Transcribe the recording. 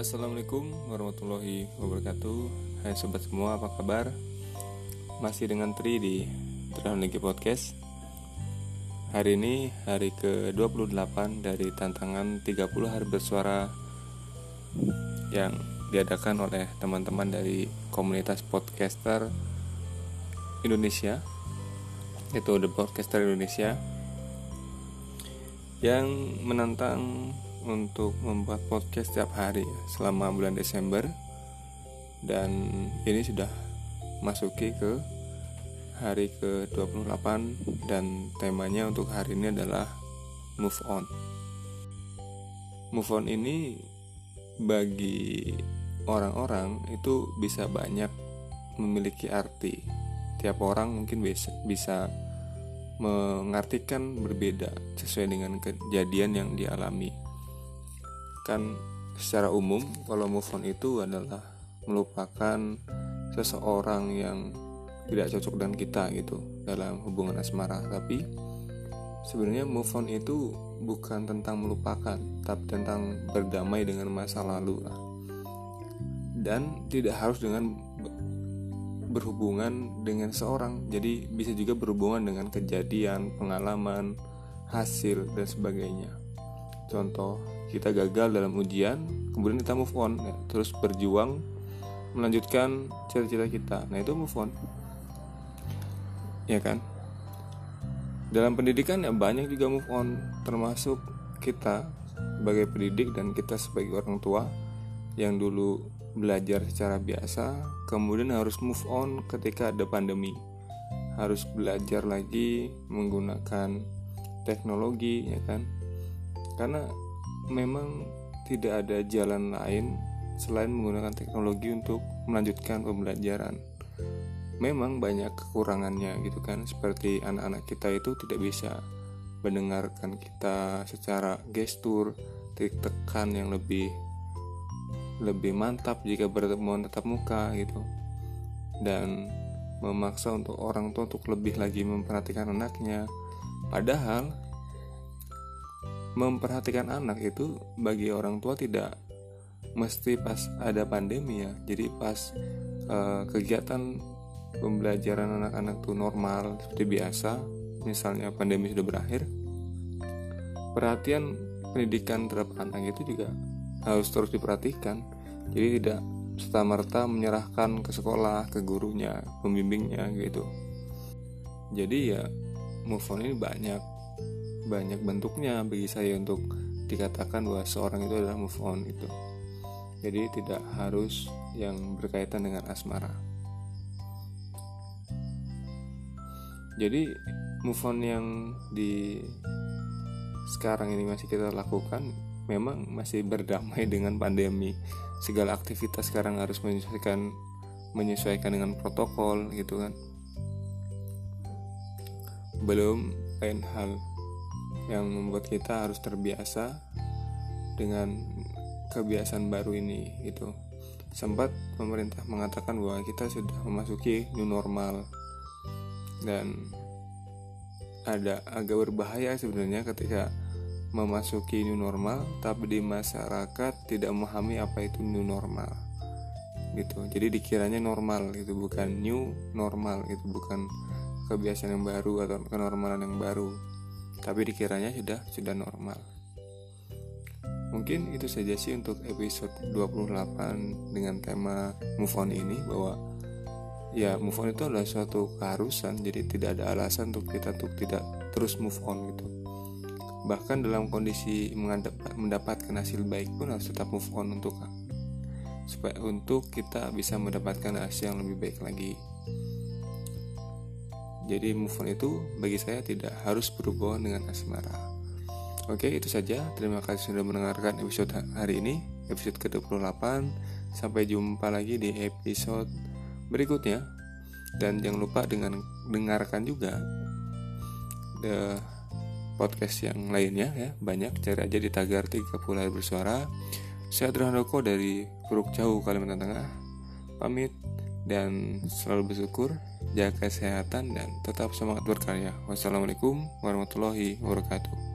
Assalamualaikum warahmatullahi wabarakatuh. Hai sobat semua apa kabar? Masih dengan Tri di Trianuligi Podcast. Hari ini hari ke-28 dari tantangan 30 hari bersuara Yang diadakan oleh teman-teman dari komunitas podcaster Indonesia Itu The Podcaster Indonesia Yang menantang untuk membuat podcast setiap hari selama bulan Desember dan ini sudah masuki ke hari ke-28 dan temanya untuk hari ini adalah move on. Move on ini bagi orang-orang itu bisa banyak memiliki arti. Tiap orang mungkin bisa bisa mengartikan berbeda sesuai dengan kejadian yang dialami kan secara umum kalau move on itu adalah melupakan seseorang yang tidak cocok dengan kita gitu dalam hubungan asmara. Tapi sebenarnya move on itu bukan tentang melupakan tapi tentang berdamai dengan masa lalu lah. Dan tidak harus dengan berhubungan dengan seorang. Jadi bisa juga berhubungan dengan kejadian pengalaman hasil dan sebagainya contoh kita gagal dalam ujian kemudian kita move on ya, terus berjuang melanjutkan cita-cita kita. Nah itu move on. Ya kan? Dalam pendidikan ya banyak juga move on. Termasuk kita sebagai pendidik dan kita sebagai orang tua yang dulu belajar secara biasa kemudian harus move on ketika ada pandemi. Harus belajar lagi menggunakan teknologi ya kan karena memang tidak ada jalan lain selain menggunakan teknologi untuk melanjutkan pembelajaran. Memang banyak kekurangannya gitu kan, seperti anak-anak kita itu tidak bisa mendengarkan kita secara gestur, titik tekan yang lebih lebih mantap jika bertemu tetap muka gitu. Dan memaksa untuk orang tua untuk lebih lagi memperhatikan anaknya. Padahal memperhatikan anak itu bagi orang tua tidak mesti pas ada pandemi ya. Jadi pas uh, kegiatan pembelajaran anak-anak tuh normal seperti biasa misalnya pandemi sudah berakhir perhatian pendidikan terhadap anak itu juga harus terus diperhatikan. Jadi tidak serta merta menyerahkan ke sekolah ke gurunya pembimbingnya gitu. Jadi ya move on ini banyak banyak bentuknya bagi saya untuk dikatakan bahwa seorang itu adalah move on itu. Jadi tidak harus yang berkaitan dengan asmara. Jadi move on yang di sekarang ini masih kita lakukan memang masih berdamai dengan pandemi. Segala aktivitas sekarang harus menyesuaikan menyesuaikan dengan protokol gitu kan. Belum lain hal yang membuat kita harus terbiasa dengan kebiasaan baru ini gitu. Sempat pemerintah mengatakan bahwa kita sudah memasuki new normal. Dan ada agak berbahaya sebenarnya ketika memasuki new normal tapi di masyarakat tidak memahami apa itu new normal gitu. Jadi dikiranya normal itu bukan new normal itu bukan kebiasaan yang baru atau kenormalan yang baru tapi dikiranya sudah sudah normal. Mungkin itu saja sih untuk episode 28 dengan tema move on ini bahwa ya move on itu adalah suatu keharusan jadi tidak ada alasan untuk kita untuk tidak terus move on gitu. Bahkan dalam kondisi mendapatkan hasil baik pun harus tetap move on untuk supaya untuk kita bisa mendapatkan hasil yang lebih baik lagi. Jadi move on itu bagi saya tidak harus berhubungan dengan asmara. Oke, itu saja. Terima kasih sudah mendengarkan episode hari ini, episode ke-28. Sampai jumpa lagi di episode berikutnya. Dan jangan lupa dengan dengarkan juga the podcast yang lainnya ya. Banyak cari aja di tagar 30 hari bersuara. Saya Drandoko dari Puruk Jauh Kalimantan Tengah. Pamit dan selalu bersyukur jaga kesehatan dan tetap semangat berkarya. Wassalamualaikum warahmatullahi wabarakatuh.